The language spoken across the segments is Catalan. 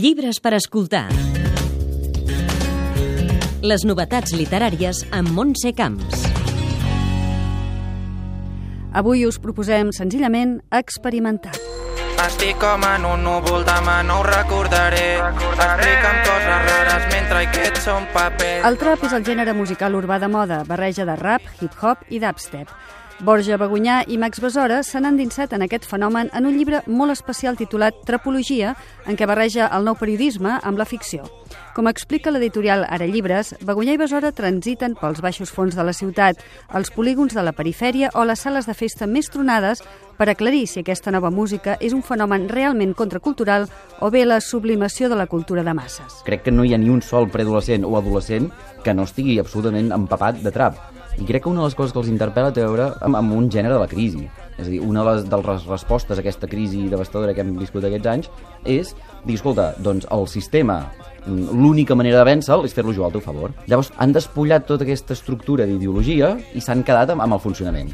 Llibres per escoltar. Les novetats literàries amb Montse Camps. Avui us proposem senzillament experimentar. Estic com en un núvol, demà no ho recordaré. Explica'm coses rares mentre aquests són papers. El trap és el gènere musical urbà de moda, barreja de rap, hip-hop i dubstep. Borja Bagunyà i Max Besora s'han endinsat en aquest fenomen en un llibre molt especial titulat Trapologia, en què barreja el nou periodisme amb la ficció. Com explica l'editorial Ara Llibres, Bagunyà i Besora transiten pels baixos fons de la ciutat, els polígons de la perifèria o les sales de festa més tronades per aclarir si aquesta nova música és un fenomen realment contracultural o bé la sublimació de la cultura de masses. Crec que no hi ha ni un sol preadolescent o adolescent que no estigui absolutament empapat de trap. I crec que una de les coses que els interpel·la té a veure amb, amb un gènere de la crisi. És a dir, una de les, de les respostes a aquesta crisi devastadora que hem viscut aquests anys és dir, escolta, doncs el sistema l'única manera de vèncer-lo és fer-lo jugar al teu favor. Llavors han despullat tota aquesta estructura d'ideologia i s'han quedat amb, amb el funcionament.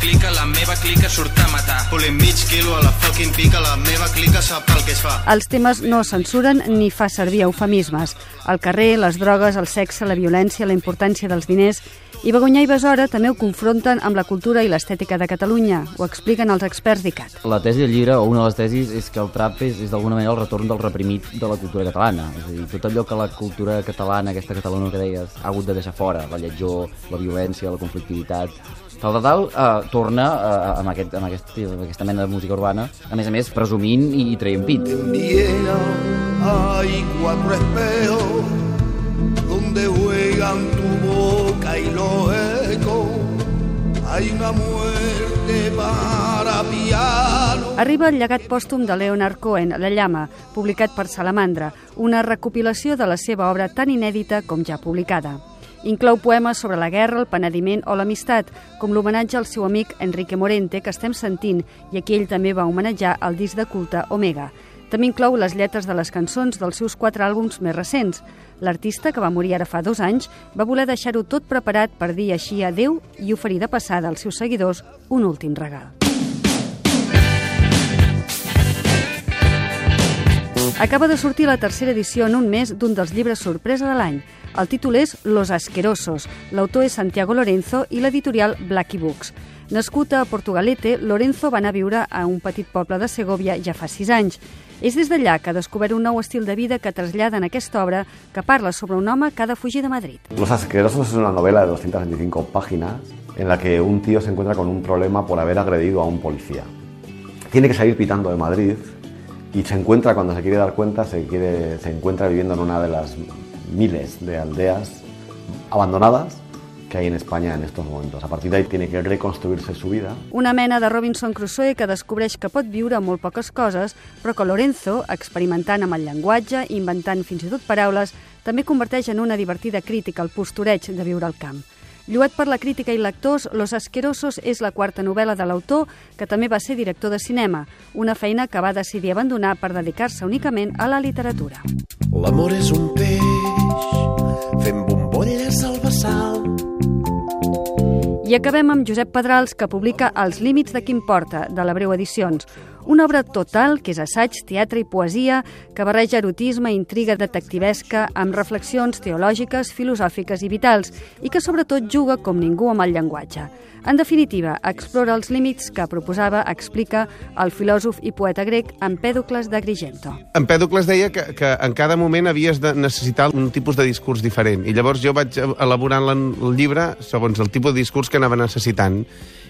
Clica, la meva clica surt a matar. Volem mig quilo a la fucking pica, la meva clica sap el que es fa. Els temes no censuren ni fa servir eufemismes. El carrer, les drogues, el sexe, la violència, la importància dels diners... I Begoñà i Besora també ho confronten amb la cultura i l'estètica de Catalunya. Ho expliquen els experts d'ICAT. La tesi del llibre, o una de les tesis, és que el trap és, és d'alguna manera el retorn del reprimit de la cultura catalana. És a dir, tot allò que la cultura catalana, aquesta Catalunya que deies, ha hagut de deixar fora, la lletjor, la violència, la conflictivitat, tal de tal, eh, torna eh, amb, aquest, amb, aquest, amb aquesta mena de música urbana, a més a més, presumint i, i traient pit. Viena hay cuatro espejos donde juegan tu boca y los ecos. Hay una muerte para piano. Arriba el llegat pòstum de Leonard Cohen, La llama, publicat per Salamandra, una recopilació de la seva obra tan inèdita com ja publicada. Inclou poemes sobre la guerra, el penediment o l'amistat, com l'homenatge al seu amic Enrique Morente, que estem sentint, i aquí ell també va homenatjar el disc de culte Omega. També inclou les lletres de les cançons dels seus quatre àlbums més recents. L'artista, que va morir ara fa dos anys, va voler deixar-ho tot preparat per dir així adeu i oferir de passada als seus seguidors un últim regal. Acaba de sortir la tercera edició en un mes d'un dels llibres sorpresa de l'any. El títol és Los Asquerosos. L'autor és Santiago Lorenzo i l'editorial Blacky Books. Nascut a Portugalete, Lorenzo va anar a viure a un petit poble de Segovia ja fa sis anys. És des d'allà que ha descobert un nou estil de vida que trasllada en aquesta obra que parla sobre un home que ha de fugir de Madrid. Los Asquerosos es una novela de 225 páginas en la que un tío se encuentra con un problema por haber agredido a un policía. Tiene que salir pitando de Madrid y se encuentra, cuando se quiere dar cuenta, se, quiere, se encuentra viviendo en una de las miles de aldeas abandonadas que hay en España en estos momentos. A partir de ahí tiene que reconstruirse su vida. Una mena de Robinson Crusoe que descobreix que pot viure molt poques coses, però que Lorenzo, experimentant amb el llenguatge, inventant fins i tot paraules, també converteix en una divertida crítica al postureig de viure al camp. Lluat per la crítica i lectors, Los Asquerosos és la quarta novel·la de l'autor, que també va ser director de cinema, una feina que va decidir abandonar per dedicar-se únicament a la literatura. L'amor és un peix fent bombolles al vessal. I acabem amb Josep Pedrals, que publica Els límits de Quim Porta, de la Breu Edicions, una obra total que és assaig, teatre i poesia que barreja erotisme, intriga detectivesca amb reflexions teològiques, filosòfiques i vitals i que sobretot juga com ningú amb el llenguatge. En definitiva, explora els límits que proposava, explica el filòsof i poeta grec Empèdocles d'Agrigento. Empèdocles deia que, que en cada moment havies de necessitar un tipus de discurs diferent i llavors jo vaig elaborant el llibre segons el tipus de discurs que anava necessitant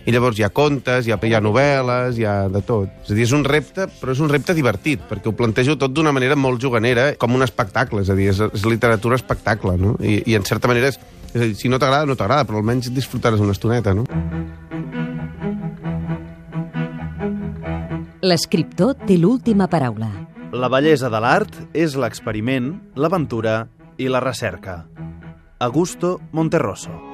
i llavors hi ha contes, hi ha, hi ha novel·les, hi ha de tot. És a dir, és un repte, però és un repte divertit, perquè ho plantejo tot d'una manera molt juganera, com un espectacle, és a dir, és, és literatura espectacle, no? I, i en certa manera és, és a dir, si no t'agrada, no t'agrada, però almenys disfrutaràs una estoneta, no? L'escriptor té l'última paraula. La bellesa de l'art és l'experiment, l'aventura i la recerca. Augusto Monterroso.